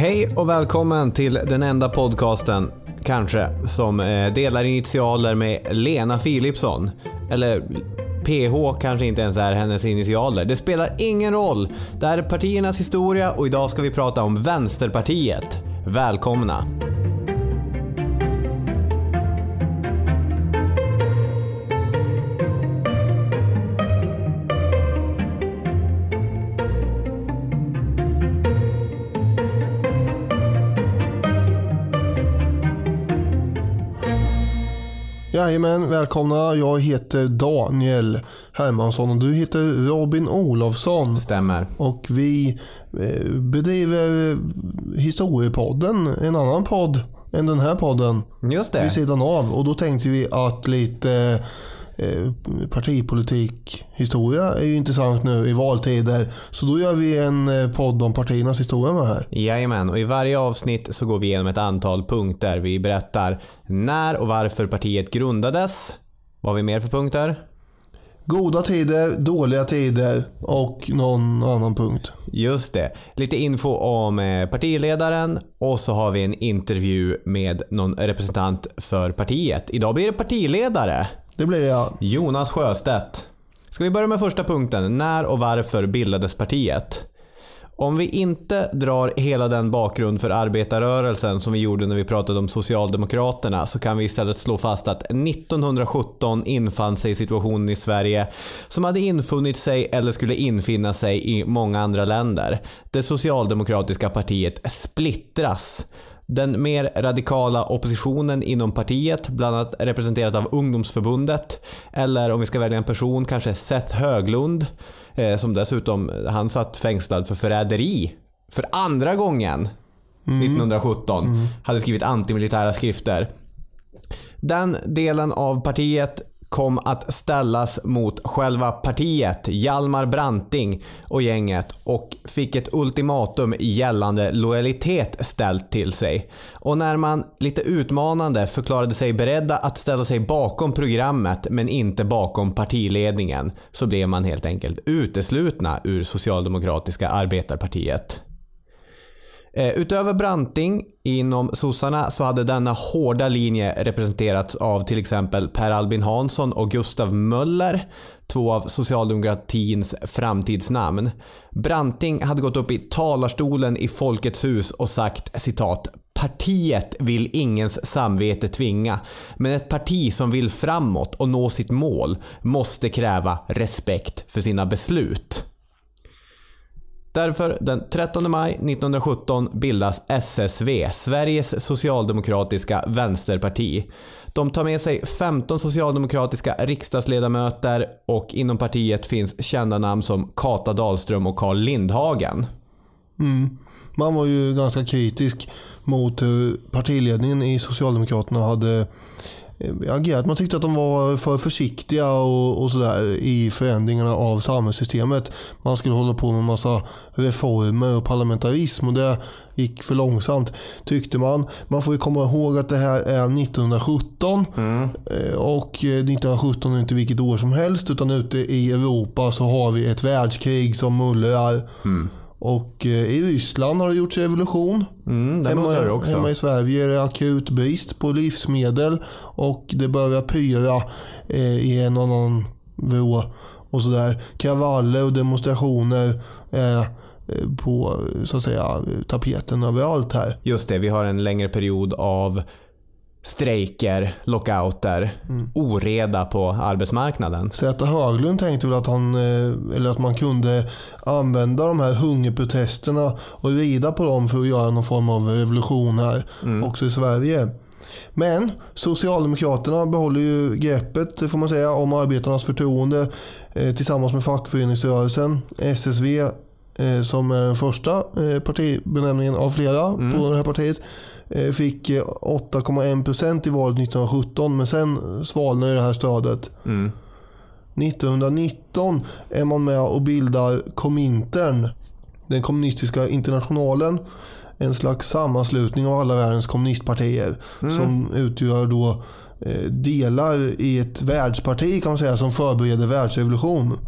Hej och välkommen till den enda podcasten, kanske, som eh, delar initialer med Lena Philipsson. Eller PH kanske inte ens är hennes initialer. Det spelar ingen roll. Det här är partiernas historia och idag ska vi prata om Vänsterpartiet. Välkomna! Jajamän, välkomna. Jag heter Daniel Hermansson och du heter Robin Olofsson. Stämmer. Och vi eh, bedriver Historiepodden, en annan podd än den här podden. Just det. Vid sidan av. Och då tänkte vi att lite partipolitik, historia är ju intressant nu i valtider. Så då gör vi en eh, podd om partiernas historia med här. Jajamän, och i varje avsnitt så går vi igenom ett antal punkter. Vi berättar när och varför partiet grundades. Vad har vi mer för punkter? Goda tider, dåliga tider och någon annan punkt. Just det. Lite info om eh, partiledaren och så har vi en intervju med någon representant för partiet. Idag blir det partiledare. Det blir det ja. Jonas Sjöstedt. Ska vi börja med första punkten. När och varför bildades partiet? Om vi inte drar hela den bakgrund för arbetarrörelsen som vi gjorde när vi pratade om Socialdemokraterna så kan vi istället slå fast att 1917 infann sig situationen i Sverige som hade infunnit sig eller skulle infinna sig i många andra länder. Det socialdemokratiska partiet splittras. Den mer radikala oppositionen inom partiet, bland annat representerat av ungdomsförbundet, eller om vi ska välja en person, kanske Seth Höglund, eh, som dessutom, han satt fängslad för förräderi för andra gången 1917. Hade skrivit antimilitära skrifter. Den delen av partiet kom att ställas mot själva partiet, Hjalmar Branting och gänget och fick ett ultimatum gällande lojalitet ställt till sig. Och när man lite utmanande förklarade sig beredda att ställa sig bakom programmet men inte bakom partiledningen så blev man helt enkelt uteslutna ur Socialdemokratiska arbetarpartiet. Eh, utöver Branting inom sossarna så hade denna hårda linje representerats av till exempel Per Albin Hansson och Gustav Möller, två av socialdemokratins framtidsnamn. Branting hade gått upp i talarstolen i Folkets hus och sagt citat Partiet vill ingens samvete tvinga, men ett parti som vill framåt och nå sitt mål måste kräva respekt för sina beslut. Därför den 13 maj 1917 bildas SSV, Sveriges socialdemokratiska vänsterparti. De tar med sig 15 socialdemokratiska riksdagsledamöter och inom partiet finns kända namn som Kata Dahlström och Carl Lindhagen. Mm. Man var ju ganska kritisk mot hur partiledningen i Socialdemokraterna hade eh, agerat. Man tyckte att de var för försiktiga och, och sådär i förändringarna av samhällssystemet. Man skulle hålla på med massa reformer och parlamentarism och det gick för långsamt tyckte man. Man får ju komma ihåg att det här är 1917 Eh, och eh, 1917 är inte vilket år som helst utan ute i Europa så har vi ett världskrig som mullrar. Och eh, i Ryssland har det gjorts revolution. Mm, det också. hemma i Sverige är det akut brist på livsmedel och det börjar pyra eh, i en och annan vrå och sådär. Kravaller och demonstrationer är eh, på så att säga tapeten överallt här. Just det, vi har en längre period av strejker, lockouter, oreda på arbetsmarknaden. Zäta Höglund tänkte väl att, han, eh, eller att man kunde använda de här hungerprotesterna och rida på dem för att göra någon form av revolution här också i Sverige. Men Socialdemokraterna behåller ju greppet får man säga om arbetarnas förtroende eh, tillsammans med fackföreningsrörelsen. SSV som är den första eh, partibenämningen av flera på det här partiet eh, fick eh, 8,1% i valet 1917 men sen svalnade det här stödet. 1919 är man med och bildar Komintern, den kommunistiska internationalen. En slags sammanslutning av alla världens kommunistpartier som utgör då eh, delar i ett världsparti kan man säga som förbereder världsrevolution.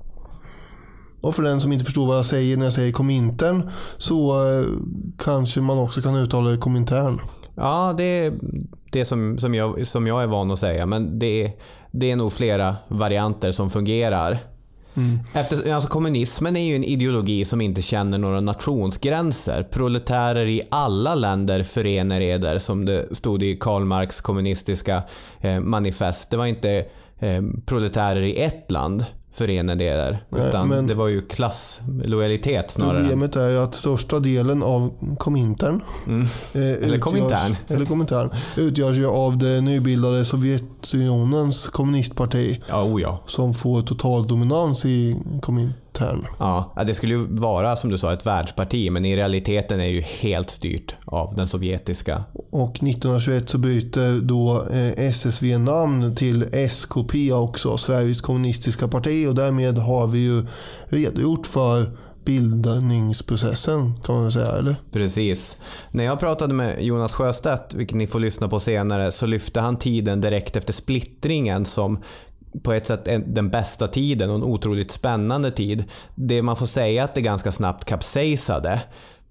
Och för den som inte förstår vad jag säger när jag säger Komintern så eh, kanske man också kan uttala det Komintern. Ja, det är det som, som, jag, som jag är van att säga. Men det, det är nog flera varianter som fungerar. Mm. Efter, alltså kommunismen är ju en ideologi som inte känner några nationsgränser. Proletärer i alla länder förenar eder, som det stod i Karl Marx kommunistiska eh, manifest. Det var inte eh, proletärer i ett land förenade er. Utan Nej, det var ju klasslojalitet snarare. Problemet är ju att största delen av Komintern, mm. eh, eller Komintern, eller Komintern utgörs ju av det nybildade Sovjetunionens kommunistparti. Ja, oh ja. Som får total dominans i Komintern intern. Ja, det skulle ju vara som du sa ett världsparti men i realiteten är det ju helt styrt av den sovjetiska. Och 1921 så byter då eh, SSV namn till SKP också, Sveriges kommunistiska parti och därmed har vi ju redogjort för bildningsprocessen kan man väl säga, eller? Precis. När jag pratade med Jonas Sjöstedt, vilket ni får lyssna på senare, så lyfte han tiden direkt efter splittringen som på ett sätt den bästa tiden och en otroligt spännande tid. Det man får säga att det ganska snabbt kapsejsade.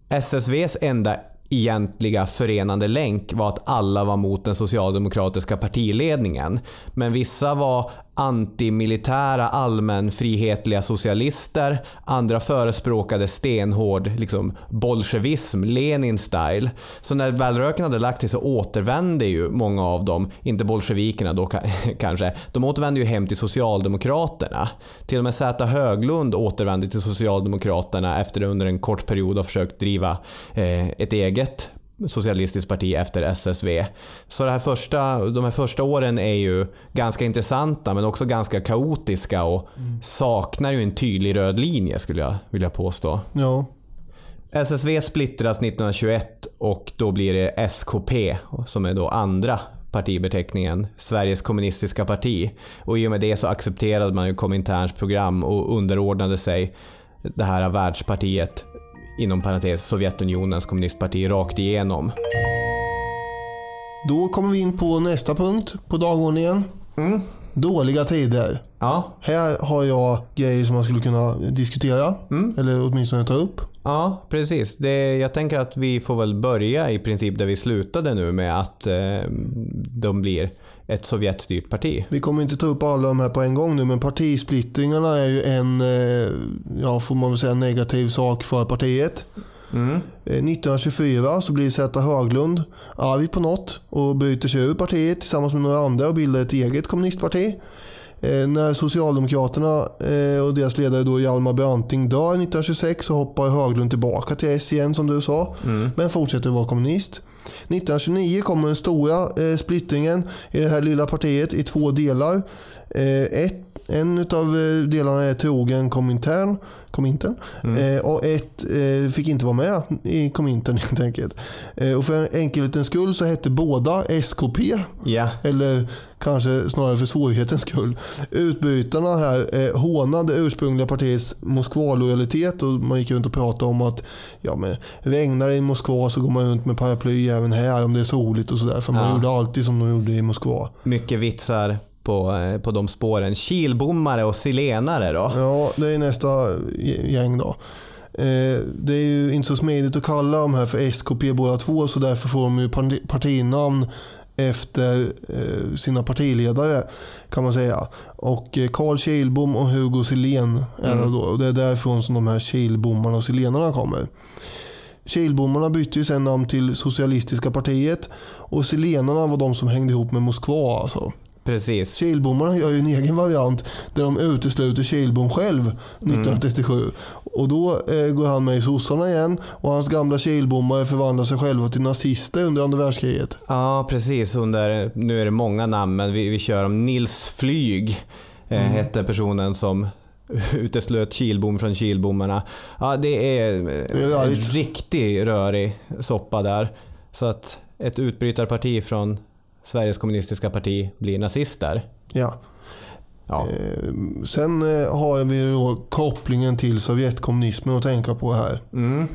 SSVs enda egentliga förenande länk var att alla var mot den socialdemokratiska partiledningen. Men vissa var antimilitära allmänfrihetliga socialister. Andra förespråkade stenhård liksom, bolsjevism, Lenin-style. Så när välröken hade lagt sig så återvände ju många av dem, inte bolsjevikerna då kanske, de återvände ju hem till Socialdemokraterna. Till och med Zäta Höglund återvände till Socialdemokraterna efter att under en kort period ha försökt driva eh, ett eget socialistiskt parti efter SSV. Så det här första, de här första åren är ju ganska intressanta men också ganska kaotiska och mm. saknar ju en tydlig röd linje skulle jag vilja påstå. Ja. SSV splittras 1921 och då blir det SKP som är då andra partibeteckningen, Sveriges kommunistiska parti. Och i och med det så accepterade man ju Kominterns program och underordnade sig det här världspartiet inom parentes Sovjetunionens kommunistparti rakt igenom. Då kommer vi in på nästa punkt på dagordningen. Mm. Dåliga tider. Ja. Här har jag grejer som man skulle kunna diskutera. Mm. Eller åtminstone ta upp. Ja, precis. Det, jag tänker att vi får väl börja i princip där vi slutade nu med att eh, de blir ett Sovjetstyrt parti. Vi kommer inte ta upp alla de här på en gång nu men partisplittringarna är ju en, eh, ja får man väl säga, negativ sak för partiet. Mm. 1924 eh, så blir Zäta Höglund arg på något och bryter sig ur partiet tillsammans med några andra och bildar ett eget kommunistparti. Eh, när Socialdemokraterna eh, och deras ledare då Hjalmar Branting dör 1926 så hoppar Höglund tillbaka till S igen som du sa. Mm. Men fortsätter vara kommunist. 1929 kommer den stora eh, splittringen i det här lilla partiet i två delar. Eh, ett en av eh, delarna är trogen Komintern, Komintern mm. eh, och ett eh, fick inte vara med i Komintern helt enkelt. Och för enkelhetens skull så hette båda SKP. Yeah. Eller kanske snarare för svårighetens skull. Utbytarna här eh, hånade ursprungliga partiets Moskva-lojalitet och man gick runt och pratade om att ja, men, regnar det i Moskva så går man runt med paraply även här om det är soligt och sådär. För man ja. gjorde alltid som de gjorde i Moskva. Mycket vitsar på, eh, på de spåren. Kilbommare och silenare då? Ja, det är nästa gäng då. Eh, det är ju inte så smidigt att kalla de här för SKP båda två så därför får de ju partinamn efter eh, sina partiledare kan man säga. Och Carl Kilbom och Hugo Silén är det mm. då. Och det är därifrån som de här Kilbommarna och Silenarna kommer. Kilbommarna bytte ju sen namn till Socialistiska partiet och Silenarna var de som hängde ihop med Moskva. Alltså. Precis. Kilbommarna gör ju en egen variant där de utesluter Kilbom själv 1937. Mm. Och då eh, går han med i sossarna igen och hans gamla Kilbommare förvandlar sig själva till nazister under andra världskriget. Ja, precis. Under, nu är det många namn, men vi, vi kör om Nils Flyg. Eh, mm. Hette personen som uteslöt Kilbom från Kilbommarna. Ja, det är, det är en riktigt rörig soppa där. Så att ett utbrytarparti från Sveriges kommunistiska parti blir nazister. Ja. ja. Eh, sen eh, har vi då kopplingen till Sovjetkommunismen att tänka på här. Mm.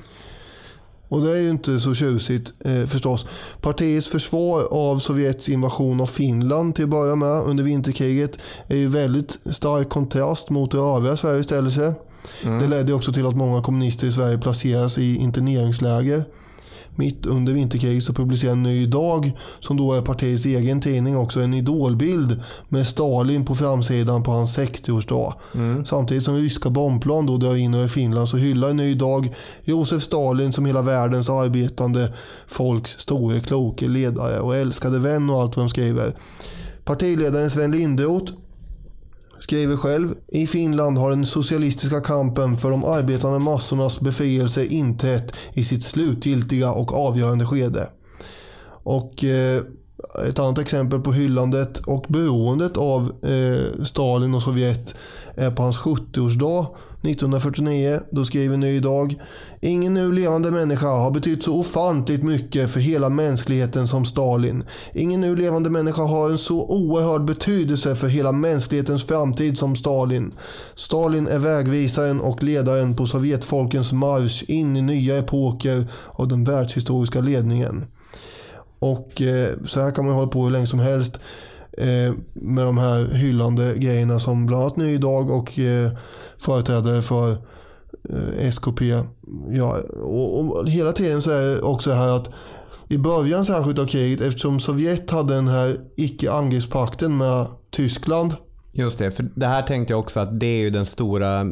Och det är ju inte så tjusigt eh, förstås. Partiets försvar av Sovjets invasion av Finland till att börja med under vinterkriget är ju väldigt stark kontrast mot hur övriga Sverige ställer sig. Det ledde också till att många kommunister i Sverige placeras i interneringsläger. Mitt under vinterkriget så publicerade Ny Dag, som då är partiets egen tidning, också en idolbild med Stalin på framsidan på hans 60-årsdag. Samtidigt som ryska bombplan då drar in över Finland så hyllar Ny Dag Josef Stalin som hela världens arbetande folks store kloke ledare och älskade vän och allt vad de skriver. Partiledaren Sven Lindroth skriver själv. I Finland har den socialistiska kampen för de arbetande massornas befrielse inträtt i sitt slutgiltiga och avgörande skede. Och eh, ett annat exempel på hyllandet och beroendet av eh, Stalin och Sovjet är på hans 70-årsdag 1949. Då skriver Ny Dag. Ingen nu levande människa har betytt så ofantligt mycket för hela mänskligheten som Stalin. Ingen nu levande människa har en så oerhörd betydelse för hela mänsklighetens framtid som Stalin. Stalin är vägvisaren och ledaren på Sovjetfolkens marsch in i nya epoker av den världshistoriska ledningen. Och eh, så här kan man hålla på hur länge som helst eh, med de här hyllande grejerna som bland annat Ny Dag och eh, företrädare för eh, SKP. Ja, och, och hela tiden så är det också det här att i början särskilt av kriget eftersom Sovjet hade den här icke-angreppspakten med Tyskland Just det, för det här tänkte jag också att det är ju den stora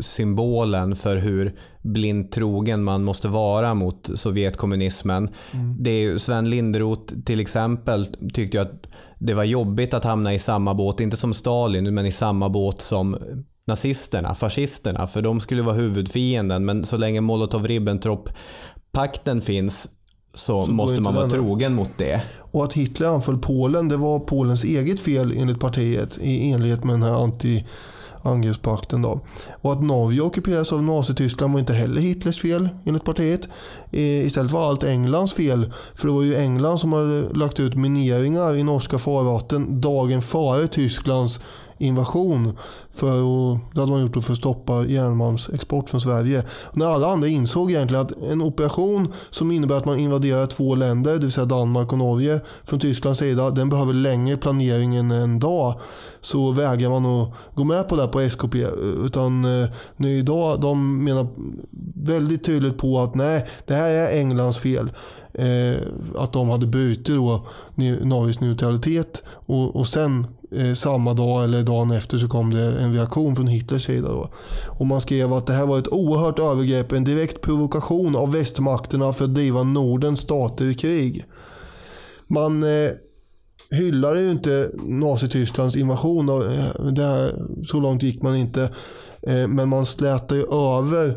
symbolen för hur blint trogen man måste vara mot Sovjetkommunismen. Mm. Det är ju Sven Linderoth till exempel tyckte ju att det var jobbigt att hamna i samma båt, inte som Stalin, men i samma båt som nazisterna, fascisterna, för de skulle vara huvudfienden. Men så länge Molotov-Ribbentrop-pakten finns så, så måste man vara trogen mot det. Och att Hitler anföll Polen, det var Polens eget fel enligt partiet i enlighet med den här anti angreppspakten. Då. Och att Norge ockuperades av Nazityskland var inte heller Hitlers fel enligt partiet. Istället var allt Englands fel. För det var ju England som hade lagt ut mineringar i norska farvatten dagen före Tysklands invasion. För att, det hade man gjort för att stoppa järnmalmsexport från Sverige. När alla andra insåg egentligen att en operation som innebär att man invaderar två länder, det vill säga Danmark och Norge, från Tysklands sida, den behöver längre planering än en dag. Så vägrar man att gå med på det på SKP. Utan eh, nu idag, de menar väldigt tydligt på att nej, det här är Englands fel. Eh, att de hade brutit då Norges neutralitet och, och sen eh, samma dag eller dagen efter så kom det en reaktion från Hitlers sida. Då. Och man skrev att det här var ett oerhört övergrepp, en direkt provokation av västmakterna för att driva Nordens stater i krig. Man eh, hyllade ju inte Nazitysklands invasion. Och, eh, det här, så långt gick man inte. Eh, men man slätade ju över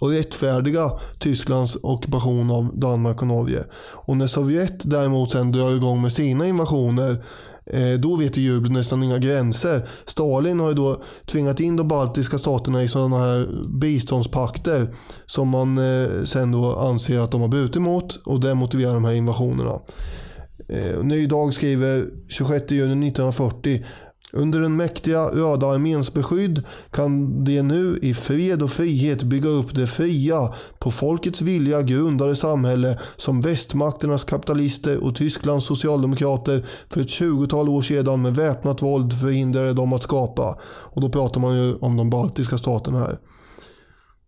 och rättfärdiga Tysklands ockupation av Danmark och Norge. Och när Sovjet däremot sen drar igång med sina invasioner Eh, då vet jublet nästan inga gränser. Stalin har ju då tvingat in de baltiska staterna i sådana här biståndspakter som man eh, sen då anser att de har brutit mot och det motiverar de här invasionerna. Eh, Ny Dag skriver 26 juni 1940 under den mäktiga Röda arméns beskydd kan de nu i fred och frihet bygga upp det fria, på folkets vilja grundade samhälle som västmakternas kapitalister och Tysklands socialdemokrater för ett tjugotal år sedan med väpnat våld förhindrade dem att skapa. Och då pratar man ju om de baltiska staterna här.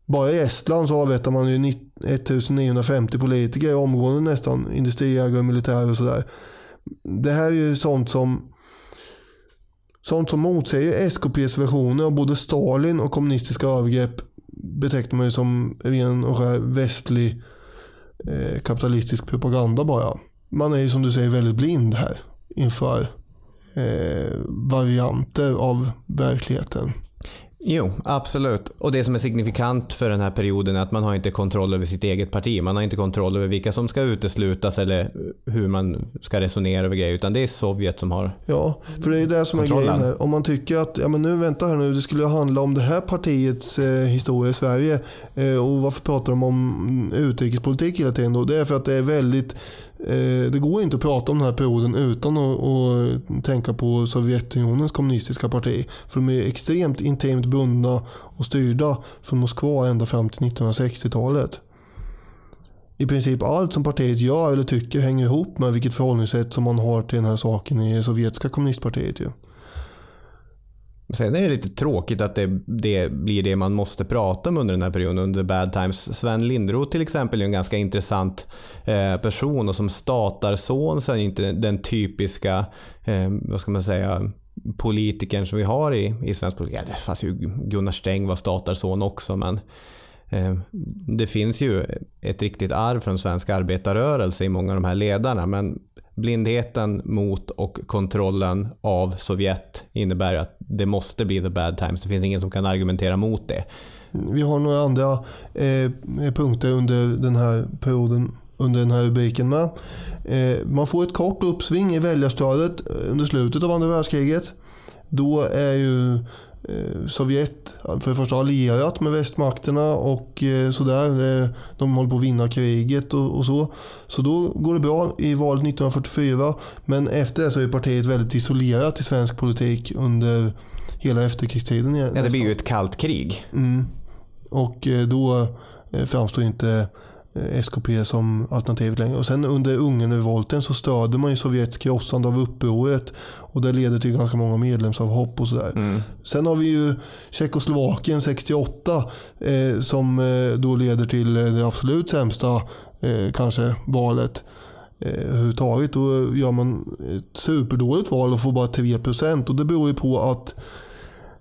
Bara i Estland så avrättar man ju 1950 politiker omgående nästan, industriägare, och militärer och sådär. Det här är ju sånt som Sånt som motsäger SKPs versioner av både Stalin och kommunistiska övergrepp betecknar man ju som ren och skär västlig eh, kapitalistisk propaganda bara. Man är ju som du säger väldigt blind här inför eh, varianter av verkligheten. Jo, absolut. Och det som är signifikant för den här perioden är att man har inte kontroll över sitt eget parti. Man har inte kontroll över vilka som ska uteslutas eller hur man ska resonera över grejer. Utan det är Sovjet som har Ja, för det är det som är grejen här. Om man tycker att, ja men nu vänta här nu, det skulle handla om det här partiets eh, historia i Sverige. Eh, och varför pratar de om utrikespolitik hela tiden då? Det är för att det är väldigt Eh, det går inte att prata om den här perioden utan att, tänka på Sovjetunionens kommunistiska parti. För de är extremt intimt bundna och styrda från Moskva ända fram till 1960-talet. I princip allt som partiet gör eller tycker hänger ihop med vilket förhållningssätt som man har till den här saken i det sovjetiska kommunistpartiet. Ju. Sen är det lite tråkigt att det, det, blir det man måste prata om under den här perioden, under bad times. Sven Lindroth till exempel är en ganska intressant eh, person och som statarson så är inte den typiska, eh, vad ska man säga, politikern som vi har i, i svensk politik. Ja, det fanns ju Gunnar Sträng var statarson också men eh, det finns ju ett riktigt arv från svensk arbetarrörelse i många av de här ledarna men blindheten mot och kontrollen av Sovjet innebär att det måste bli the bad times. Det finns ingen som kan argumentera mot det. Vi har några andra eh, punkter under den här perioden, under den här rubriken med. Eh, man får ett kort uppsving i väljarstödet eh, under slutet av andra världskriget. Då är ju Sovjet för det första allierat med västmakterna och eh, sådär. De håller på att vinna kriget och, och, så. Så då går det bra i valet 1944. Men efter det så är partiet väldigt isolerat i svensk politik under hela efterkrigstiden. Ja, det blir ju ett kallt krig. Mm. Och eh, då framstår inte Eh, SKP som alternativet längre. Och sen under Ungernrevolten så stöder man ju Sovjets krossande av upproret och det leder till ganska många medlemsavhopp och sådär. Mm. Sen har vi ju Tjeckoslovakien 68 eh, som eh, då leder till det absolut sämsta eh, kanske valet eh, överhuvudtaget. Då gör man ett superdåligt val och får bara 3% och det beror ju på att Eh,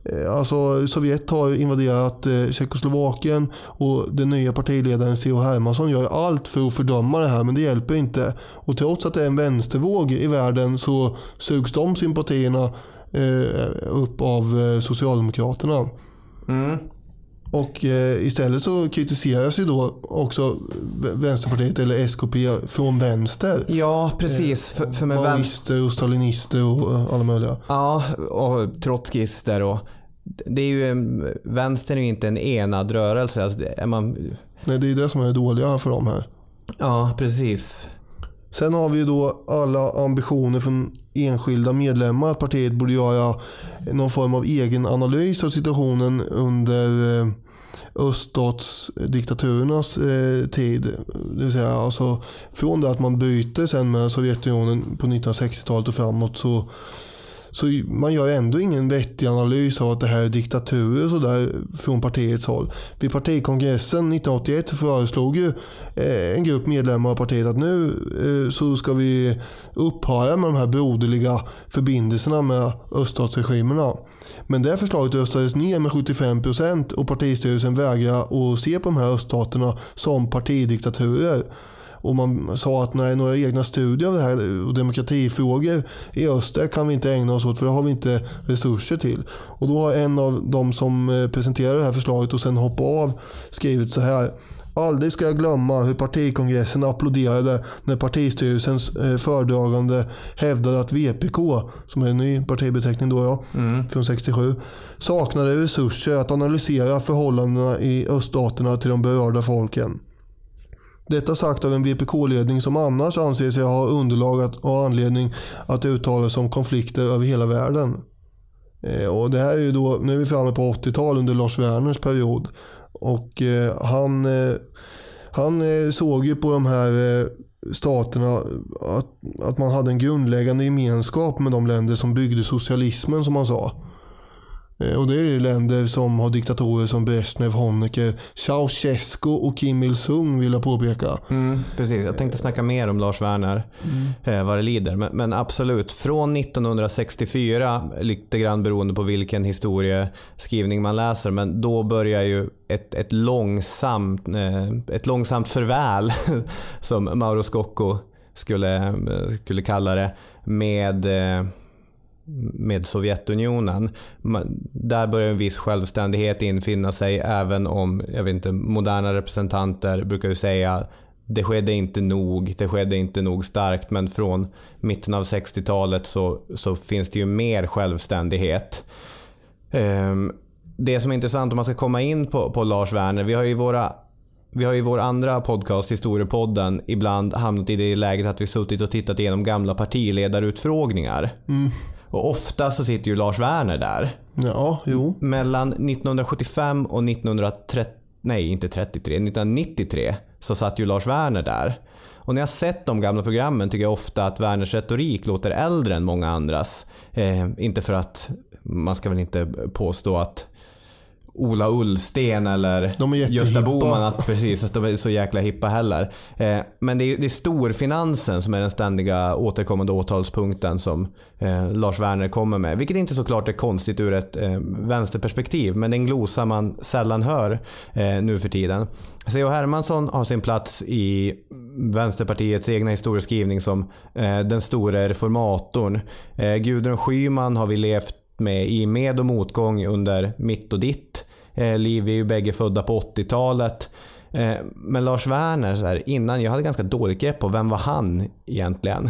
Eh, alltså Sovjet har invaderat eh, Tjeckoslovakien och den nya partiledaren C.H. Hermansson gör allt för att fördöma det här men det hjälper inte. Och trots att det är en vänstervåg i världen så sugs de sympatierna eh, upp av Socialdemokraterna. Mm. Och istället så kritiseras ju då också Vänsterpartiet eller SKP från vänster. Ja, precis. för, för med Maoister och stalinister och alla möjliga. Ja, och trotskister och det är ju, vänstern är ju inte en enad rörelse. Alltså är man... Nej, det är det som är det dåliga för dem här. Ja, precis. Sen har vi ju då alla ambitioner från enskilda medlemmar att partiet borde göra någon form av egen analys av situationen under eh, öststatsdiktaturernas eh, tid. Det vill säga alltså från det att man byter sen med Sovjetunionen på 1960-talet och framåt så så man gör ändå ingen vettig analys av att det här är diktaturer sådär från partiets håll. Vid partikongressen 1981 föreslog ju eh, en grupp medlemmar av partiet att nu eh, så ska vi upphöra med de här broderliga förbindelserna med öststatsregimerna. Men det förslaget röstades ner med 75% och partistyrelsen vägrar att se på de här öststaterna som partidiktaturer. Och man sa att nej, några egna studier av det här och demokratifrågor i öster kan vi inte ägna oss åt för det har vi inte resurser till. Och då har en av de som eh, presenterade det här förslaget och sen hoppade av skrivit så här. Aldrig ska jag glömma hur partikongressen applåderade när partistyrelsens eh, föredragande hävdade att VPK, som är en ny partibeteckning då ja, mm. från 67, saknade resurser att analysera förhållandena i öststaterna till de berörda folken. Detta sagt av en VPK-ledning som annars anser sig ha underlag och anledning att uttala sig om konflikter över hela världen. Eh, och det här är ju då, nu är vi framme på 80-tal under Lars Werners period. Och eh, han, eh, han eh, såg ju på de här eh, staterna att, att man hade en grundläggande gemenskap med de länder som byggde socialismen som han sa. Eh, och det är länder som har diktatorer som Brezhnev, Honecker, Ceausescu och Kim Il-Sung vill jag påpeka. Mm, precis, jag tänkte snacka mer om Lars Werner mm. Eh, vad det lider. Men, men, absolut, från 1964, lite grann beroende på vilken historieskrivning man läser, men då börjar ju ett, ett, långsamt, eh, ett långsamt förväl, som Mauro Scocco skulle, skulle kalla det, med med Sovjetunionen. Där börjar en viss självständighet infinna sig även om, jag vet inte, moderna representanter brukar ju säga det skedde inte nog, det skedde inte nog starkt men från mitten av 60-talet så, så finns det ju mer självständighet. Ehm, det som är intressant om man ska komma in på, på Lars Werner, vi har ju våra vi har i vår andra podcast, Historiepodden, ibland hamnat i det läget att vi suttit och tittat igenom gamla partiledarutfrågningar. Mm. Och ofta så sitter ju Lars Werner där. Ja, jo. Mellan 1975 och 1930, nej inte 33, 1993 så satt ju Lars Werner där. Och när jag sett de gamla programmen tycker jag ofta att Werners retorik låter äldre än många andras. Eh, inte för att man ska väl inte påstå att Ola Ullsten eller Gösta Bohman att, precis, att de är så jäkla hippa heller. Eh, men det är, det är storfinansen som är den ständiga återkommande åtalspunkten som eh, Lars Werner kommer med. Vilket inte såklart är konstigt ur ett eh, vänsterperspektiv men det är en glosa man sällan hör eh, nu för tiden. C.H. Hermansson har sin plats i Vänsterpartiets egna historieskrivning som eh, den store reformatorn. Eh, Gudrun Schyman har vi levt med i med och motgång under mitt och ditt eh, liv. Vi är ju bägge födda på 80-talet. Eh, men Lars Werner, så här, innan, jag hade ganska dåligt grepp på vem var han egentligen?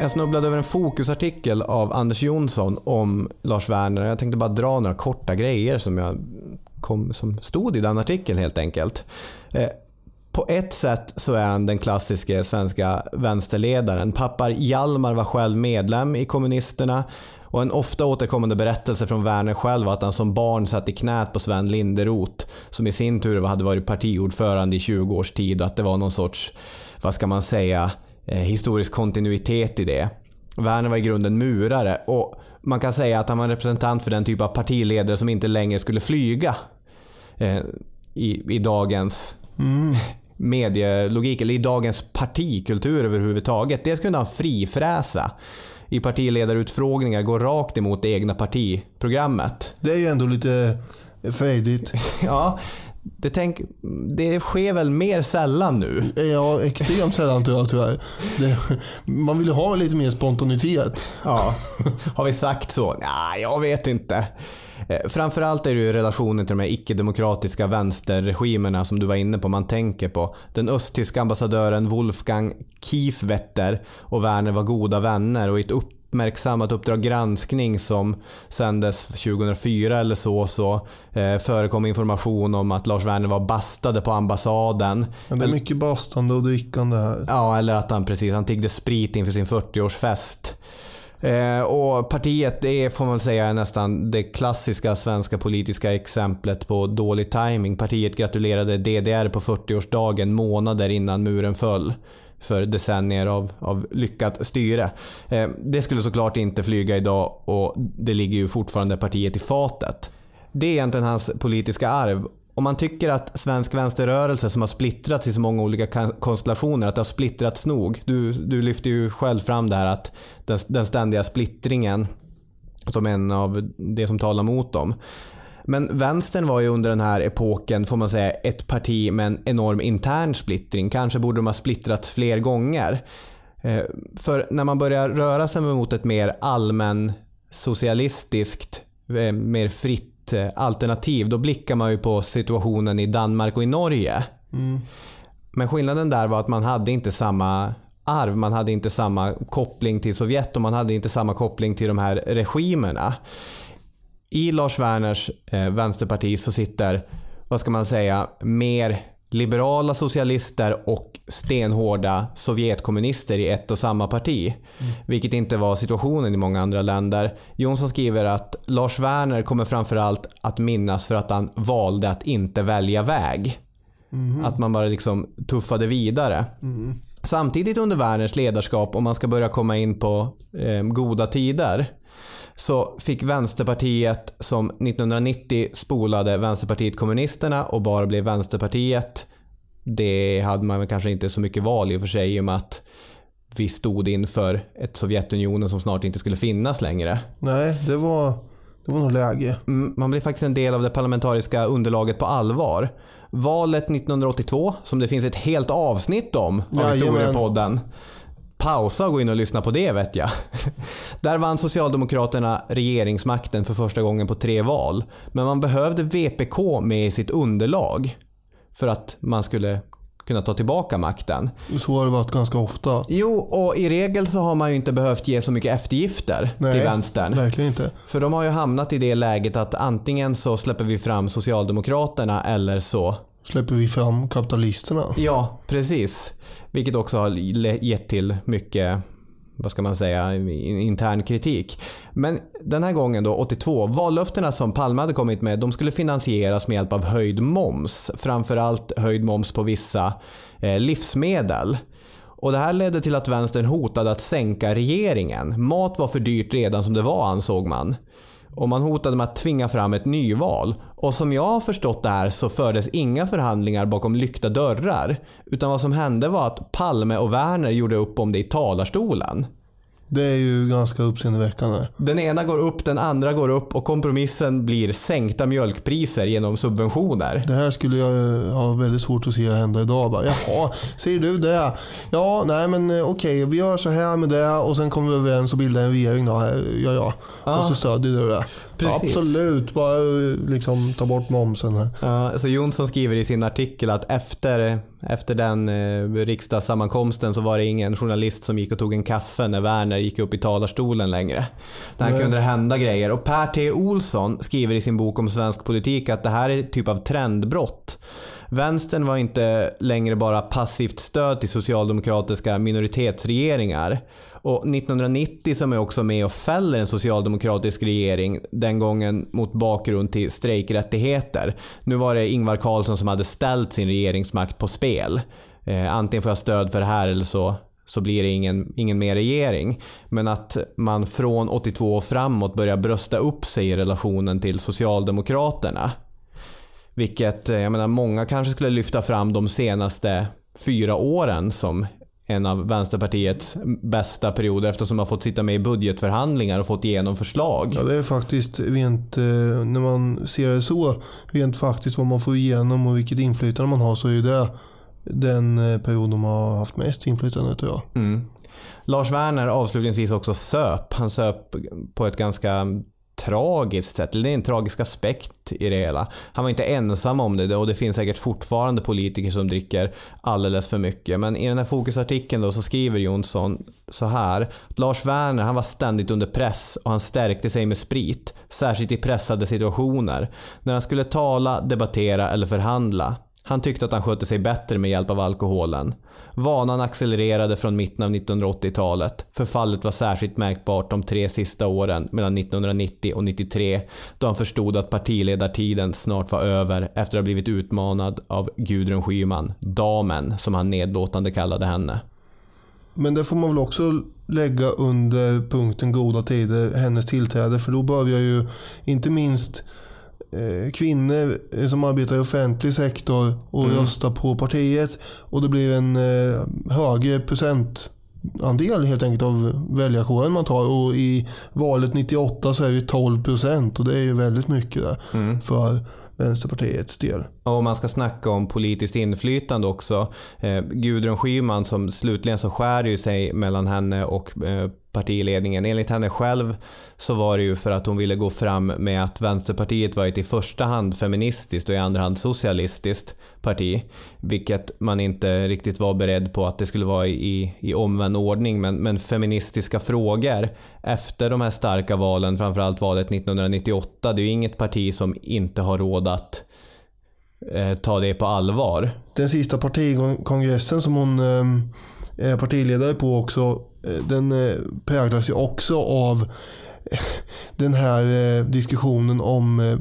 Jag snubblade över en fokusartikel av Anders Jonsson om Lars Werner. Jag tänkte bara dra några korta grejer som, jag kom, som stod i den artikeln helt enkelt. Eh, på ett sätt så är han den klassiska svenska vänsterledaren. Pappar Hjalmar var själv medlem i kommunisterna och en ofta återkommande berättelse från Werner själv var att han som barn satt i knät på Sven Linderoth som i sin tur hade varit partiordförande i 20 års tid och att det var någon sorts, vad ska man säga, eh, historisk kontinuitet i det. Werner var i grunden murare och man kan säga att han var en representant för den typ av partiledare som inte längre skulle flyga eh, i, i dagens mm. medielogik, eller i dagens partikultur överhuvudtaget. Dels kunde han frifräsa i partiledarutfrågningar, gå rakt emot det egna partiprogrammet. Det är ju ändå lite frejdigt. ja, det, tänk, det sker väl mer sällan nu? Ja, extremt sällan tyvärr. Det, man vill ju ha lite mer spontanitet. Ja, har vi sagt så? Nej, jag vet inte. Eh, framförallt är det ju relationen till de här icke-demokratiska vänsterregimerna som du var inne på man tänker på. Den östtyska ambassadören Wolfgang Kieswetter och Werner var goda vänner och i ett uppmärksammat Uppdrag granskning som sändes 2004 eller så, så eh, förekom information om att Lars Werner var bastade på ambassaden. Ja, det är mycket bastande och drickande här. Ja, eller att han precis, han tiggde sprit inför sin 40-årsfest. Eh, och partiet det får man säga är nästan det klassiska svenska politiska exemplet på dålig timing. Partiet gratulerade DDR på 40-årsdagen månader innan muren föll för decennier av, av lyckat styre. Eh, det skulle såklart inte flyga idag och det ligger ju fortfarande partiet i fatet. Det är egentligen hans politiska arv om man tycker att svensk vänsterrörelse som har splittrats i så många olika konstellationer, att det har splittrats nog. Du, du lyfter ju själv fram det här att den, den ständiga splittringen som en av det som talar mot dem. Men vänstern var ju under den här epoken, får man säga, ett parti med en enorm intern splittring. Kanske borde de ha splittrats fler gånger. Eh, för när man börjar röra sig mot ett mer allmän socialistiskt, eh, mer fritt alternativ, då blickar man ju på situationen i Danmark och i Norge. Mm. Men skillnaden där var att man hade inte samma arv, man hade inte samma koppling till Sovjet och man hade inte samma koppling till de här regimerna. I Lars Werners eh, vänsterparti så sitter, vad ska man säga, mer liberala socialister och stenhårda sovjetkommunister i ett och samma parti. Mm. Vilket inte var situationen i många andra länder. Jonsson skriver att Lars Werner kommer framförallt att minnas för att han valde att inte välja väg. Mm. Att man bara liksom tuffade vidare. Mm. Samtidigt under Werners ledarskap, om man ska börja komma in på eh, goda tider, så fick Vänsterpartiet som 1990 spolade Vänsterpartiet kommunisterna och bara blev Vänsterpartiet. Det hade man kanske inte så mycket val i och för sig i och med att vi stod inför ett Sovjetunionen som snart inte skulle finnas längre. Nej, det var, det var nog läge. Mm, man blev faktiskt en del av det parlamentariska underlaget på allvar. Valet 1982, som det finns ett helt avsnitt om av Historiepodden. Pausa och gå in och lyssna på det vet jag. Där vann Socialdemokraterna regeringsmakten för första gången på tre val. Men man behövde VPK med i sitt underlag för att man skulle kunna ta tillbaka makten. Så har det varit ganska ofta. Jo, och i regel så har man ju inte behövt ge så mycket eftergifter Nej, till vänstern. verkligen inte. För de har ju hamnat i det läget att antingen så släpper vi fram Socialdemokraterna eller så Släpper vi fram kapitalisterna. Ja, precis. Vilket också har gett till mycket, vad ska man säga, intern kritik. Men den här gången då, 82, vallöftena som Palme hade kommit med, de skulle finansieras med hjälp av höjd moms. Framförallt höjd moms på vissa eh, livsmedel. Och det här ledde till att vänstern hotade att sänka regeringen. Mat var för dyrt redan som det var ansåg man. Och man hotade med att tvinga fram ett nyval. Och som jag har förstått det här så fördes inga förhandlingar bakom lyckta dörrar. Utan vad som hände var att Palme och Werner gjorde upp om det i talarstolen. Det är ju ganska uppseendeväckande. Den ena går upp, den andra går upp och kompromissen blir sänkta mjölkpriser genom subventioner. Det här skulle jag eh, ha väldigt svårt att se hända idag. Bara, Jaha, säger du det? Ja, nej men eh, okej, vi gör så här med det och sen kommer vi överens och bildar en regering då. Ja, ja. Och så stödjer du det. Precis. Absolut, bara eh, liksom ta bort momsen här. Ja, så Jonsson skriver i sin artikel att efter, efter den eh, riksdagssammankomsten så var det ingen journalist som gick och tog en kaffe när Werner gick upp i talarstolen längre. Där kunde det hända grejer. Och Per T. Olsson skriver i sin bok om svensk politik att det här är typ av trendbrott. Vänstern var inte längre bara passivt stöd till socialdemokratiska minoritetsregeringar. Och 1990 som är också med och fäller en socialdemokratisk regering, den gången mot bakgrund till strejkrättigheter. Nu var det Ingvar Carlsson som hade ställt sin regeringsmakt på spel. Eh, antingen får jag stöd för det här eller så så blir det ingen, ingen mer regering. Men att man från 82 och framåt börjar brösta upp sig i relationen till Socialdemokraterna. Vilket, eh, jag menar, många kanske skulle lyfta fram de senaste fyra åren som en av Vänsterpartiets bästa perioder eftersom man fått sitta med i budgetförhandlingar och fått igenom förslag. Ja, det är faktiskt rent, eh, när man ser det så, rent faktiskt vad man får igenom och vilket inflytande man har så är det den eh, period de har haft mest inflytande tror jag. Lars Werner avslutningsvis också söp. Han söp på ett ganska tragiskt sätt. Det är en tragisk aspekt i det hela. Han var inte ensam om det och det finns säkert fortfarande politiker som dricker alldeles för mycket. Men i den här fokusartikeln då så skriver Jonsson så här. Lars Werner han var ständigt under press och han stärkte sig med sprit. Särskilt i pressade situationer. När han skulle tala, debattera eller förhandla. Han tyckte att han skötte sig bättre med hjälp av alkoholen. Vanan accelererade från mitten av 1980-talet. Förfallet var särskilt märkbart de tre sista åren mellan 1990 och 93 då han förstod att partiledartiden snart var över efter att ha blivit utmanad av Gudrun Schyman, damen som han nedlåtande kallade henne. Men det får man väl också lägga under punkten goda tider, hennes tillträde. För då börjar ju inte minst kvinnor eh, som arbetar i offentlig sektor och röstar på partiet. Och det blir en eh, högre procentandel helt enkelt av väljarkåren man tar. Och i valet 98 så är det 12 procent och det är ju väldigt mycket där för Vänsterpartiets del. Och man ska snacka om politiskt inflytande också. Eh, Gudrun Schyman som slutligen så skär ju sig mellan henne och eh, partiledningen. Enligt henne själv så var det ju för att hon ville gå fram med att Vänsterpartiet var ett i första hand feministiskt och i andra hand socialistiskt parti. Vilket man inte riktigt var beredd på att det skulle vara i, i omvänd ordning. Men, men feministiska frågor efter de här starka valen, framförallt valet 1998, det är ju inget parti som inte har råd att eh, ta det på allvar. Den sista partikongressen som hon eh, är partiledare på också, den eh, präglas ju också av eh, den här eh, diskussionen om eh,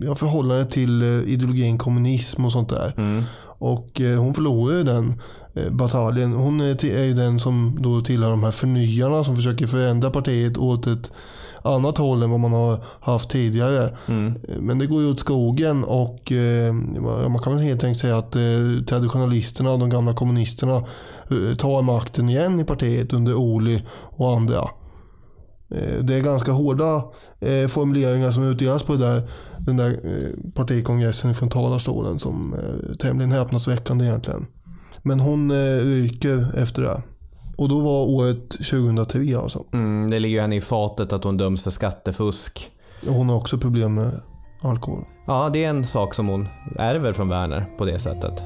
ja, förhållandet till eh, ideologin kommunism och sånt där. Och eh, hon förlorar ju den eh, bataljen. Hon är ju den som då tillhör de här förnyarna som försöker förändra partiet åt ett annat håll än vad man har haft tidigare. Eh, Men det går ju åt skogen och eh, man kan väl helt enkelt säga att eh, traditionalisterna, de gamla kommunisterna, eh, tar makten igen i partiet under Oli och andra. Det är ganska hårda formuleringar som utdelas på där, den där partikongressen från talarstolen som är tämligen häpnadsväckande egentligen. Men hon ryker efter det. Och då var året 2003 alltså. Mm, det ligger ju henne i fatet att hon döms för skattefusk. Och hon har också problem med alkohol. Ja, det är en sak som hon ärver från Werner på det sättet.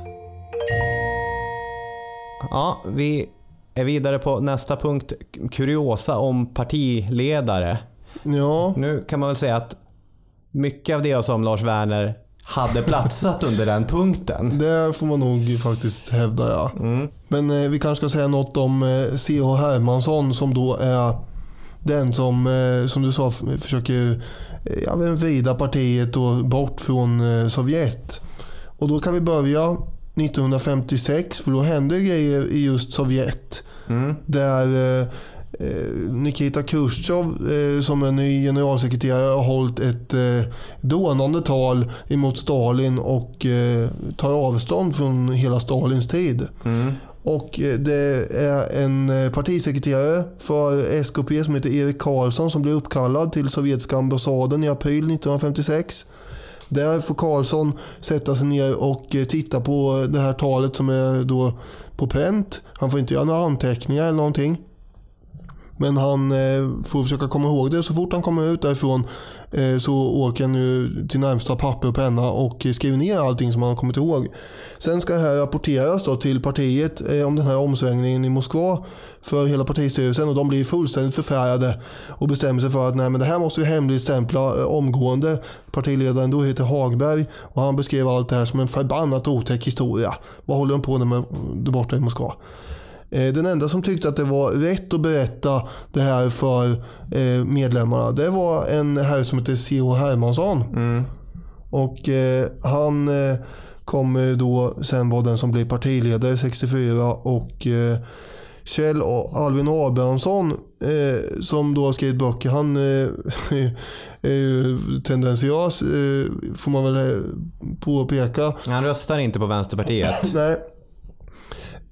Ja, vi är vidare på nästa punkt. Kuriosa om partiledare. Ja, Nu kan man väl säga att mycket av det jag sa om Lars Werner hade platsat under den punkten. det får man nog faktiskt hävda ja. Men eh, vi kanske ska säga något om eh, C.H. Hermansson som då är den som, eh, som du sa, försöker eh, ja, vrida partiet och bort från eh, Sovjet. Och då kan vi börja 1956 för då händer grejer i just Sovjet. Där eh, eh, Nikita Khrushchev eh, som är ny generalsekreterare har hållit ett eh, dånande tal emot Stalin och eh, tar avstånd från hela Stalins tid. Och eh, det är en eh, partisekreterare för SKP som heter Erik Karlsson som blir uppkallad till sovjetiska ambassaden i april 1956. Där får Karlsson sätta sig ner och eh, titta på det här talet som är då på pränt. Han får inte göra några anteckningar eller någonting. Men han eh, får försöka komma ihåg det. Så fort han kommer ut därifrån eh, så åker han ju till närmsta papper och penna och skriver ner allting som han har kommit ihåg. Sen ska det här rapporteras då till partiet eh, om den här omsvängningen i Moskva för hela partistyrelsen och de blir fullständigt förfärade och bestämmer sig för att nej, men det här måste vi hemligstämpla eh, omgående. Partiledaren då heter Hagberg och han beskrev allt det här som en förbannat otäck historia. Vad håller de på med där borta i Moskva? Eh, Den enda som tyckte att det var rätt att berätta det här för eh, medlemmarna det var en herre som heter C.H. Hermansson. Och eh, han kommer då sen vara den som blir partiledare 64 och Kjell Albin Abrahamsson eh, som då har skrivit böcker, han eh, är ju tendensiös eh, får man väl påpeka. Han röstar inte på Vänsterpartiet. Nej.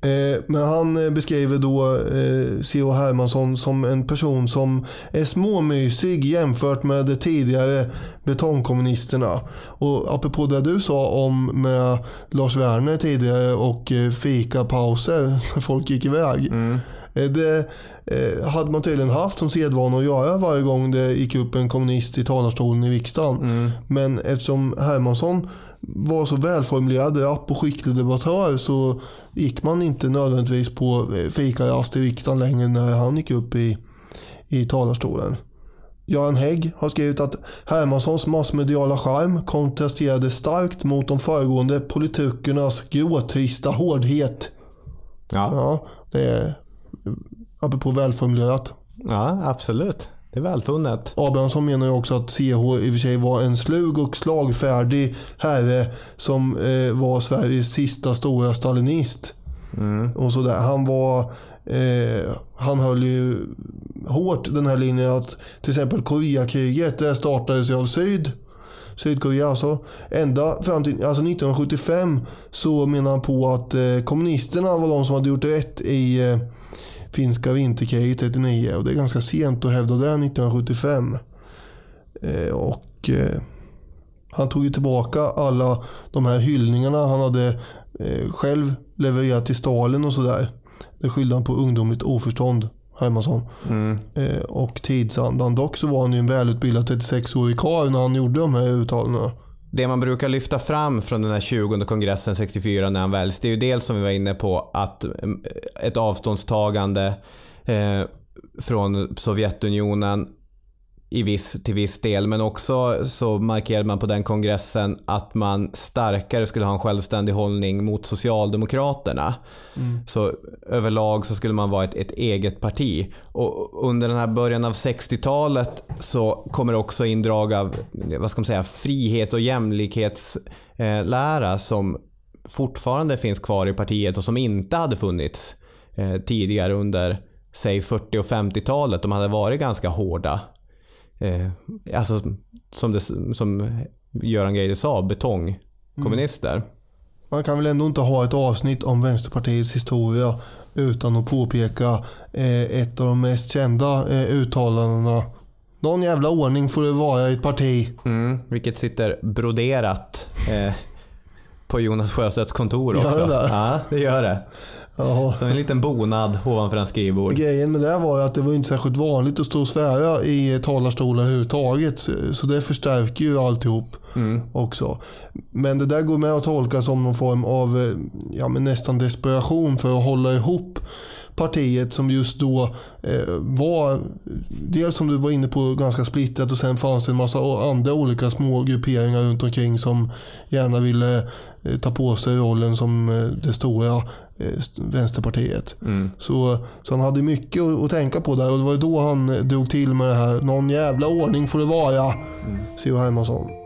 Eh, Men han eh, beskriver då eh, C.H. Hermansson som en person som är småmysig jämfört med de tidigare betongkommunisterna. Och apropå det du sa om med Lars Werner tidigare och eh, fikapauser när folk gick iväg. Eh, Det eh, hade man tydligen haft som sedvana att göra varje gång det gick upp en kommunist i talarstolen i riksdagen. Men eftersom Hermansson var så välformulerad rapp och skicklig debattör så gick man inte nödvändigtvis på eh, fikarast i riksdagen längre när han gick upp i, i talarstolen. Göran Hägg har skrivit att Hermanssons massmediala charm kontrasterade starkt mot de föregående politikernas gråtrista hårdhet. Ja, Ja, det är apropå välformulerat. ja absolut. Det är välfunnet. Abrahamsson menar ju också att CH i och för sig var en slug och slagfärdig herre som eh, var Sveriges sista stora stalinist. Och sådär. Han var eh, han höll ju hårt den här linjen att till exempel Koreakriget det startades ju av syd. Sydkorea alltså. Ända fram till alltså 1975 så menar han på att eh, kommunisterna var de som hade gjort rätt i eh, finska vinterkriget 39 och det är ganska sent att hävda det 1975. Eh, och eh, han tog ju tillbaka alla de här hyllningarna han hade eh, själv levererat till Stalin och sådär. Det skyllde han på ungdomligt oförstånd, Hermansson. Eh, och tidsandan. Dock så var han ju en välutbildad 36-årig karl när han gjorde de här uttalandena. Det man brukar lyfta fram från den här 20 kongressen 64 när han väljs, det är ju dels som vi var inne på att eh, ett avståndstagande eh, från Sovjetunionen i viss, till viss del, men också så markerade man på den kongressen att man starkare skulle ha en självständig hållning mot Socialdemokraterna. Så överlag så skulle man vara ett, ett eget parti. Och under den här början av 60-talet så kommer också indrag av, vad ska man säga, frihet och jämlikhetslära som fortfarande finns kvar i partiet och som inte hade funnits eh, tidigare under, säg 40 och 50-talet. De hade varit ganska hårda. Eh, alltså som, det, som Göran Greider sa, betongkommunister. Man kan väl ändå inte ha ett avsnitt om Vänsterpartiets historia utan att påpeka eh, ett av de mest kända eh, uttalandena. Någon jävla ordning får det vara i ett parti. Mm, vilket sitter broderat eh, på Jonas Sjöstedts kontor Gör också. det där? Ja, det gör det. Ja. Som en liten bonad ovanför en skrivbord. Grejen med det var ju att det var inte särskilt vanligt att stå och svära i talarstolar överhuvudtaget. Så det förstärker ju alltihop också. Men det där går med att tolka som någon form av eh, ja, men nästan desperation för att hålla ihop partiet som just då eh, var, dels som du var inne på, ganska splittrat och sen fanns det en massa andra olika små grupperingar runt omkring som gärna ville eh, ta på sig rollen som eh, det stora st- Vänsterpartiet. Så, så han hade mycket att, tänka på där och det var då han drog till med det här, någon jävla ordning får det vara, C.H. Hermansson.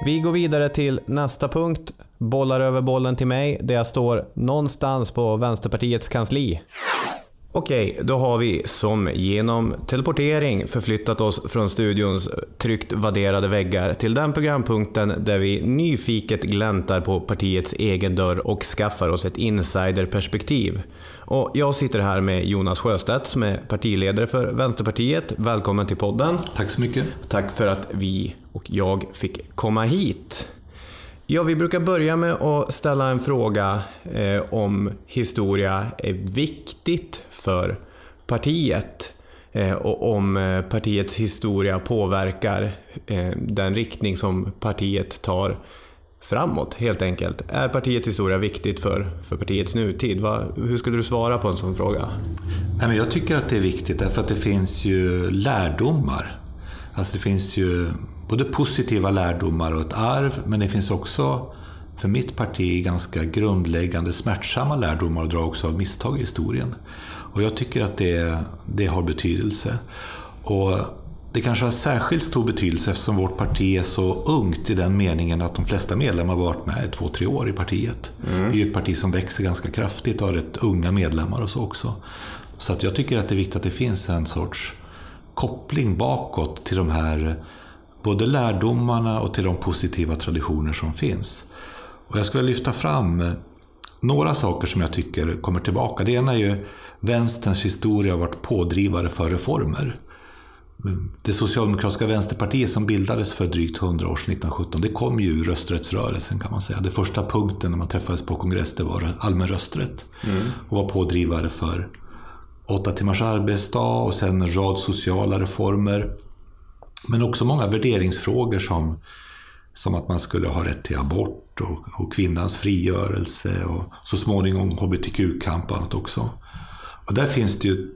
Vi går vidare till nästa punkt. Bollar över bollen till mig där jag står någonstans på Vänsterpartiets kansli. Okej, då har vi som genom teleportering förflyttat oss från studions tryckt vadderade väggar till den programpunkten där vi nyfiket gläntar på partiets egen dörr och skaffar oss ett insiderperspektiv. Och jag sitter här med Jonas Sjöstedt som är partiledare för Vänsterpartiet. Välkommen till podden. Tack så mycket. Tack för att vi och jag fick komma hit. Ja, vi brukar börja med att ställa en fråga eh, om historia är viktigt för partiet eh, och om eh, partiets historia påverkar eh, den riktning som partiet tar framåt helt enkelt. Är partiets historia viktigt för, för partiets nutid? Va, hur skulle du svara på en sån fråga? Nej, men jag tycker att det är viktigt därför att det finns ju lärdomar. Alltså det finns ju både positiva lärdomar och ett arv, men det finns också för mitt parti ganska grundläggande smärtsamma lärdomar att dra också av misstag i historien. Och jag tycker att det, det har betydelse. Och det kanske har särskilt stor betydelse eftersom vårt parti är så ungt i den meningen att de flesta medlemmar har varit med i två, tre år i partiet. Vi är ju ett parti som växer ganska kraftigt och har rätt unga medlemmar och så också. Så att jag tycker att det är viktigt att det finns en sorts koppling bakåt till de här både lärdomarna och till de positiva traditioner som finns. Och jag skulle lyfta fram några saker som jag tycker kommer tillbaka. Det ena är ju vänsterns historia har varit pådrivare för reformer. Det socialdemokratiska vänsterpartiet som bildades för drygt 100 år sedan, 1917, det kom ju ur rösträttsrörelsen kan man säga. Det första punkten när man träffades på kongress, det var allmän rösträtt. Och var pådrivare för åtta timmars arbetsdag och sen en rad sociala reformer. Men också många värderingsfrågor som, som att man skulle ha rätt till abort och, och kvinnans frigörelse och så småningom hbtq-kamp och annat också. Och där finns det ju,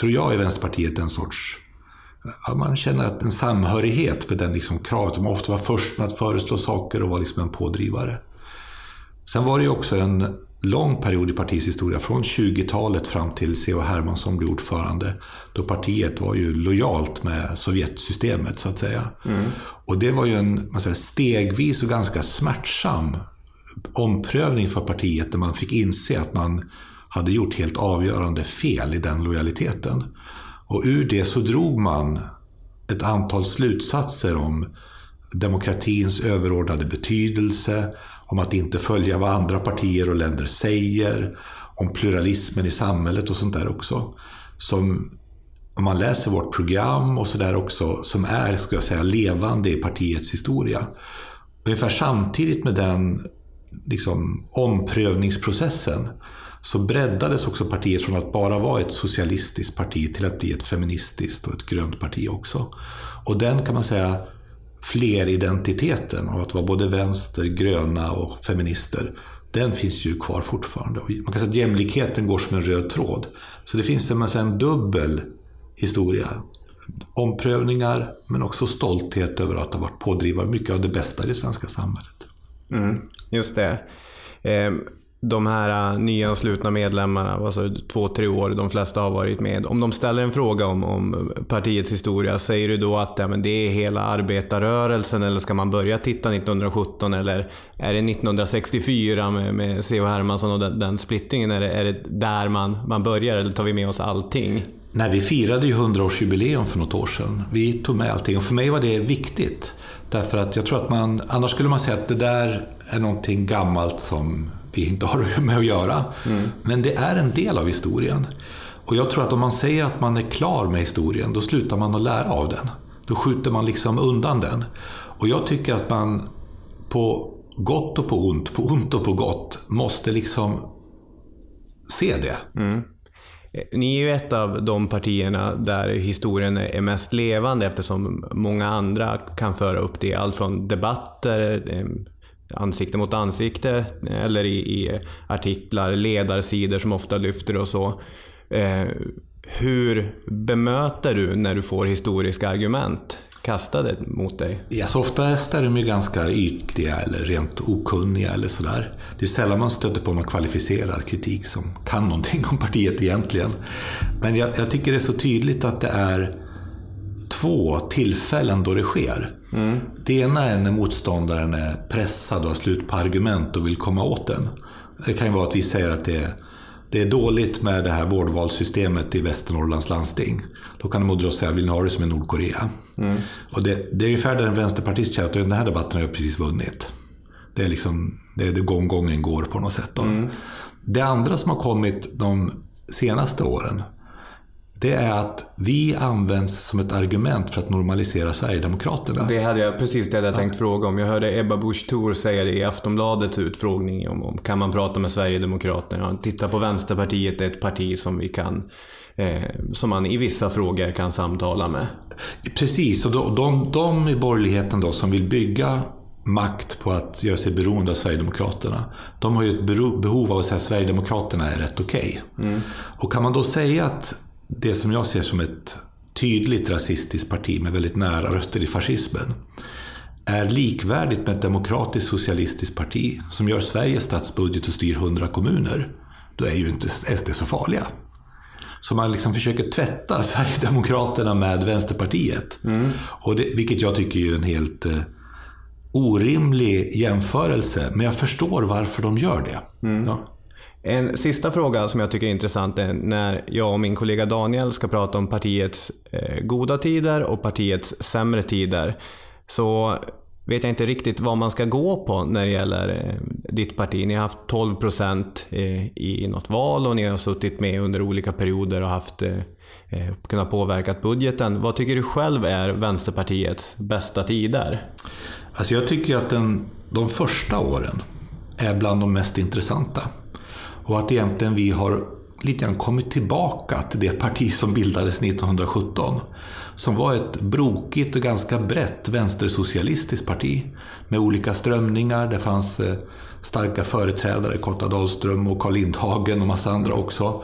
tror jag, i Vänsterpartiet en sorts Ja, man känner att en samhörighet med den liksom kravet. De ofta var först med att föreslå saker och var liksom en pådrivare. Sen var det ju också en lång period i partiets historia, från 20-talet fram till C.H. Hermansson blev ordförande, då partiet var ju lojalt med Sovjetsystemet så att säga. Och det var ju en man säger, stegvis och ganska smärtsam omprövning för partiet där man fick inse att man hade gjort helt avgörande fel i den lojaliteten. Och ur det så drog man ett antal slutsatser om demokratins överordnade betydelse, om att inte följa vad andra partier och länder säger, om pluralismen i samhället och sånt där också. Som, om man läser vårt program och sådär också, som är, ska jag säga, levande i partiets historia. Ungefär samtidigt med den liksom, omprövningsprocessen så breddades också partiet från att bara vara ett socialistiskt parti till att bli ett feministiskt och ett grönt parti också. Och den kan man säga fleridentiteten av att vara både vänster, gröna och feminister, den finns ju kvar fortfarande. Man kan säga att jämlikheten går som en röd tråd. Så det finns en, en dubbel historia. Omprövningar, men också stolthet över att ha varit pådrivare mycket av det bästa i det svenska samhället. Mm, just det. Ehm, de här äh, nyanslutna medlemmarna, alltså två, tre år, de flesta har varit med. Om de ställer en fråga om, om partiets historia, säger du då att ja, men det är hela arbetarrörelsen eller ska man börja titta 1917 eller är det 1964 med, med C.H. Hermansson och den, den splittringen? Är det, är det där man, man börjar eller tar vi med oss allting? Nej, vi firade ju 100-årsjubileum för något år sedan. Vi tog med allting och för mig var det viktigt. Därför att jag tror att man, annars skulle man säga att det där är någonting gammalt som vi inte har med att göra. Mm. Men det är en del av historien. Och jag tror att om man säger att man är klar med historien, då slutar man att lära av den. Då skjuter man liksom undan den. Och jag tycker att man på gott och på ont, på ont och på gott, måste liksom se det. Ni är ju ett av de partierna där historien är mest levande eftersom många andra kan föra upp det. Allt från debatter, eh, ansikte mot ansikte eller i, i artiklar, ledarsidor som ofta lyfter och så. Eh, hur bemöter du när du får historiska argument kastade mot dig? Ja, så oftast är de ju ganska ytliga eller rent okunniga eller sådär. Det är sällan man stöter på någon kvalificerad kritik som kan någonting om partiet egentligen. Men jag, jag tycker det är så tydligt att det är två tillfällen då det sker. Det ena är när motståndaren är pressad och har slut på argument och vill komma åt den. Det kan ju vara att vi säger att det är, det är dåligt med det här vårdvalssystemet i Västernorrlands landsting. Då kan de dra säga, vill ni ha det som i Nordkorea? Och det, det är ungefär där en vänsterpartist känner att den här debatten har jag precis vunnit. Det är liksom, det är det gång gången går på något sätt. Då. Det andra som har kommit de senaste åren, det är att vi används som ett argument för att normalisera Sverigedemokraterna. Det hade jag precis det hade jag tänkt fråga om. Jag hörde Ebba Busch Thor säga det i Aftonbladets utfrågning om, om kan man prata med Sverigedemokraterna. Titta på Vänsterpartiet, det är ett parti som vi kan eh, som man i vissa frågor kan samtala med. Precis, och de, de, de i borgerligheten då som vill bygga makt på att göra sig beroende av Sverigedemokraterna. De har ju ett behov av att säga att Sverigedemokraterna är rätt okej. Och kan man då säga att det som jag ser som ett tydligt rasistiskt parti med väldigt nära rötter i fascismen är likvärdigt med ett demokratiskt socialistiskt parti som gör Sveriges statsbudget och styr 100 kommuner, då är ju inte SD så farliga. Så man liksom försöker tvätta Sverigedemokraterna med Vänsterpartiet. Och det, vilket jag tycker är en helt eh, orimlig jämförelse. Men jag förstår varför de gör det. Ja. En sista fråga som jag tycker är intressant är när jag och min kollega Daniel ska prata om partiets eh, goda tider och partiets sämre tider. Så vet jag inte riktigt vad man ska gå på när det gäller eh, ditt parti. Ni har haft 12 procent eh, i något val och ni har suttit med under olika perioder och haft kunnat påverka budgeten. Vad tycker du själv är Vänsterpartiets bästa tider? Alltså jag tycker att den, de första åren är bland de mest intressanta. Och att egentligen vi har lite grann kommit tillbaka till det parti som bildades 1917. Som var ett brokigt och ganska brett vänstersocialistiskt parti. Med olika strömningar. Det fanns eh, starka företrädare, Korta Dahlström och Carl Lindhagen och massa andra också.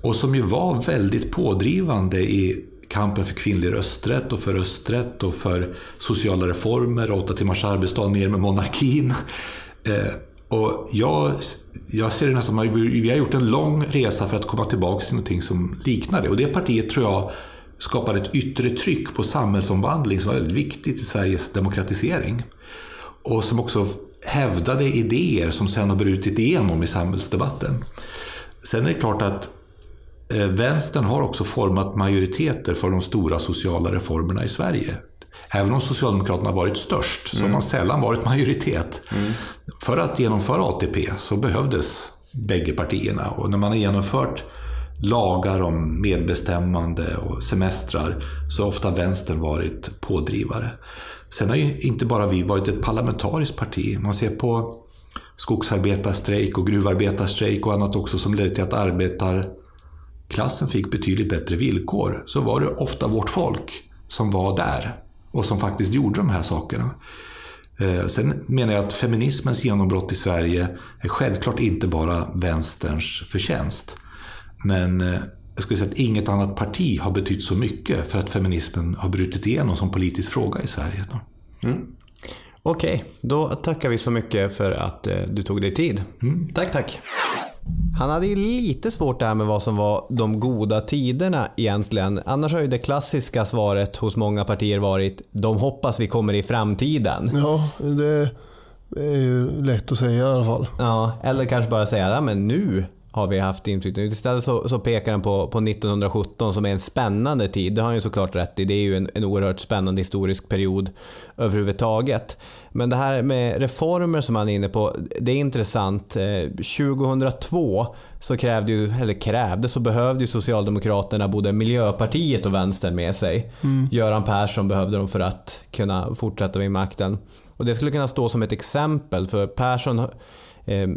Och som ju var väldigt pådrivande i kampen för kvinnlig rösträtt och för rösträtt och för sociala reformer, åtta timmars arbetsdag, ner med monarkin. Eh, och jag, jag ser det nästan som att vi har gjort en lång resa för att komma tillbaka till någonting som liknar det. Och det partiet tror jag skapade ett yttre tryck på samhällsomvandling som var väldigt viktigt i Sveriges demokratisering. Och som också hävdade idéer som sen har brutit igenom i samhällsdebatten. Sen är det klart att eh, vänstern har också format majoriteter för de stora sociala reformerna i Sverige. Även om Socialdemokraterna har varit störst så har man sällan varit majoritet. För att genomföra ATP så behövdes bägge partierna och när man har genomfört lagar om medbestämmande och semestrar så har ofta vänstern varit pådrivare. Sen har ju inte bara vi varit ett parlamentariskt parti. Man ser på skogsarbetarstrejk och gruvarbetarstrejk och annat också som ledde till att arbetarklassen fick betydligt bättre villkor. Så var det ofta vårt folk som var där och som faktiskt gjorde de här sakerna. Eh, Sen menar jag att feminismens genombrott i Sverige är självklart inte bara vänsterns förtjänst. Men eh, jag skulle säga att inget annat parti har betytt så mycket för att feminismen har brutit igenom som politisk fråga i Sverige. då. Okej, då tackar vi så mycket för att eh, du tog dig tid. Tack, tack. Han hade ju lite svårt där med vad som var de goda tiderna egentligen. Annars har ju det klassiska svaret hos många partier varit de hoppas vi kommer i framtiden. Ja, det är ju lätt att säga i alla fall. Ja, eller kanske bara säga ja, men nu har vi haft inflytande. Istället så, så pekar han på, på 1917 som är en spännande tid. Det har han ju såklart rätt i. Det är ju en, en oerhört spännande historisk period överhuvudtaget. Men det här med reformer som han är inne på, det är intressant. Eh, 2002 så krävde ju, eller krävde, så behövde ju Socialdemokraterna både Miljöpartiet och Vänstern med sig. Göran Persson behövde dem för att kunna fortsätta vid makten. Och det skulle kunna stå som ett exempel för Persson eh,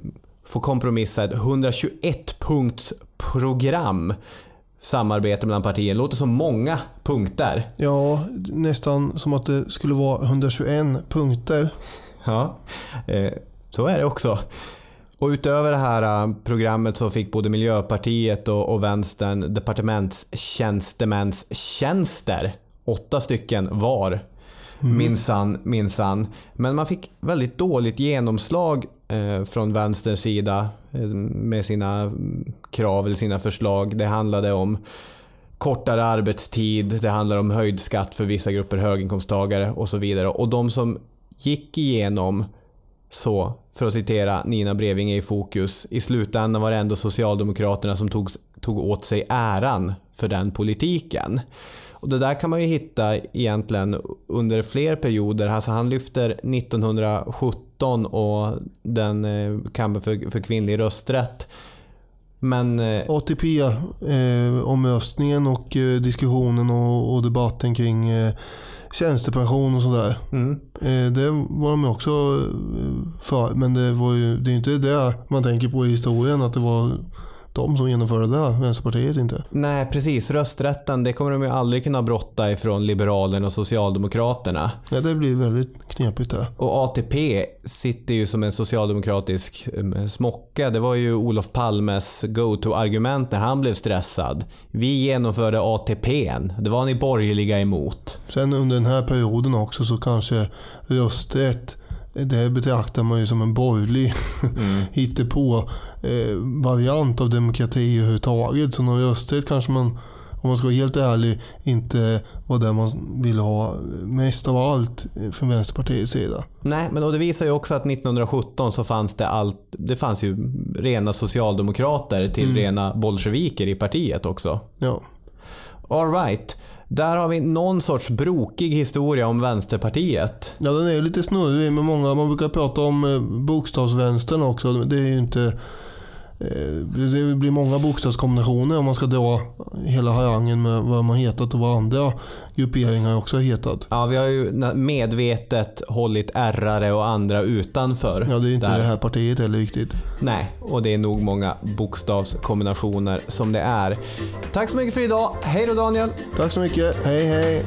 får kompromissa ett 121 punkts program samarbete mellan partierna. Låter som många punkter. Ja, nästan som att det skulle vara 121 punkter. Ja, eh, så är det också. Och utöver det här eh, programmet så fick både Miljöpartiet och, och Vänstern departementstjänstemäns Åtta stycken var. Mm. Minsann, minsann. Men man fick väldigt dåligt genomslag eh, från vänsterns sida eh, med sina krav eller sina förslag. Det handlade om kortare arbetstid, det handlar om höjd skatt för vissa grupper höginkomsttagare och så vidare. Och de som gick igenom så, för att citera Nina Brevinge i Fokus, i slutändan var det ändå Socialdemokraterna som tog, tog åt sig äran för den politiken. Och det där kan man ju hitta egentligen under fler perioder. Alltså han lyfter 1917 och den eh, kampen för, för kvinnlig rösträtt. Men eh, ATP-omröstningen och eh, diskussionen och, och debatten kring eh, tjänstepension och sådär. mm, Eh, det var de också eh, för. Men det, var ju, det är inte det man tänker på i historien att det var de som genomförde det. Vänsterpartiet inte. nej precis, rösträtten det kommer de ju aldrig kunna brotta ifrån Liberalerna och Socialdemokraterna. Nej, det blir väldigt knepigt det. Och ATP sitter ju som en socialdemokratisk eh, smocka. Det var ju Olof Palmes go-to-argument när han blev stressad. Vi genomförde ATPn. Det var ni borgerliga emot. Sen under den här perioden också så kanske rösträtt det betraktar man ju som en borgerlig hittepå eh, variant av demokrati överhuvudtaget. Så någon rösträtt kanske man, om man ska vara helt ärlig, inte var det man ville ha mest av allt från Vänsterpartiets sida. Nej, men och det visar ju också att 1917 så fanns det allt. Det fanns ju rena socialdemokrater till rena bolsjeviker i partiet också. Ja. All right. Där har vi någon sorts brokig historia om Vänsterpartiet. Ja, den är ju lite snurrig med många. Man brukar prata om eh, bokstavsvänstern också. Det är ju inte eh, Det blir många bokstavskombinationer om man ska dra hela harangen med vad man hetat och vad andra grupperingar också har hetat. Ja, vi har ju medvetet hållit ärrare och andra utanför. Ja, det är inte där. det här partiet heller riktigt. Nej, och det är nog många bokstavskombinationer som det är. Tack så mycket för idag. Hej då Daniel! Tack så mycket. Hej hej.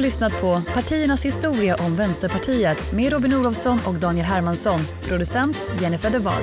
Har lyssnat på Partiernas historia om Vänsterpartiet med Robin Olofsson och Daniel Hermansson. Producent Jennifer Deval.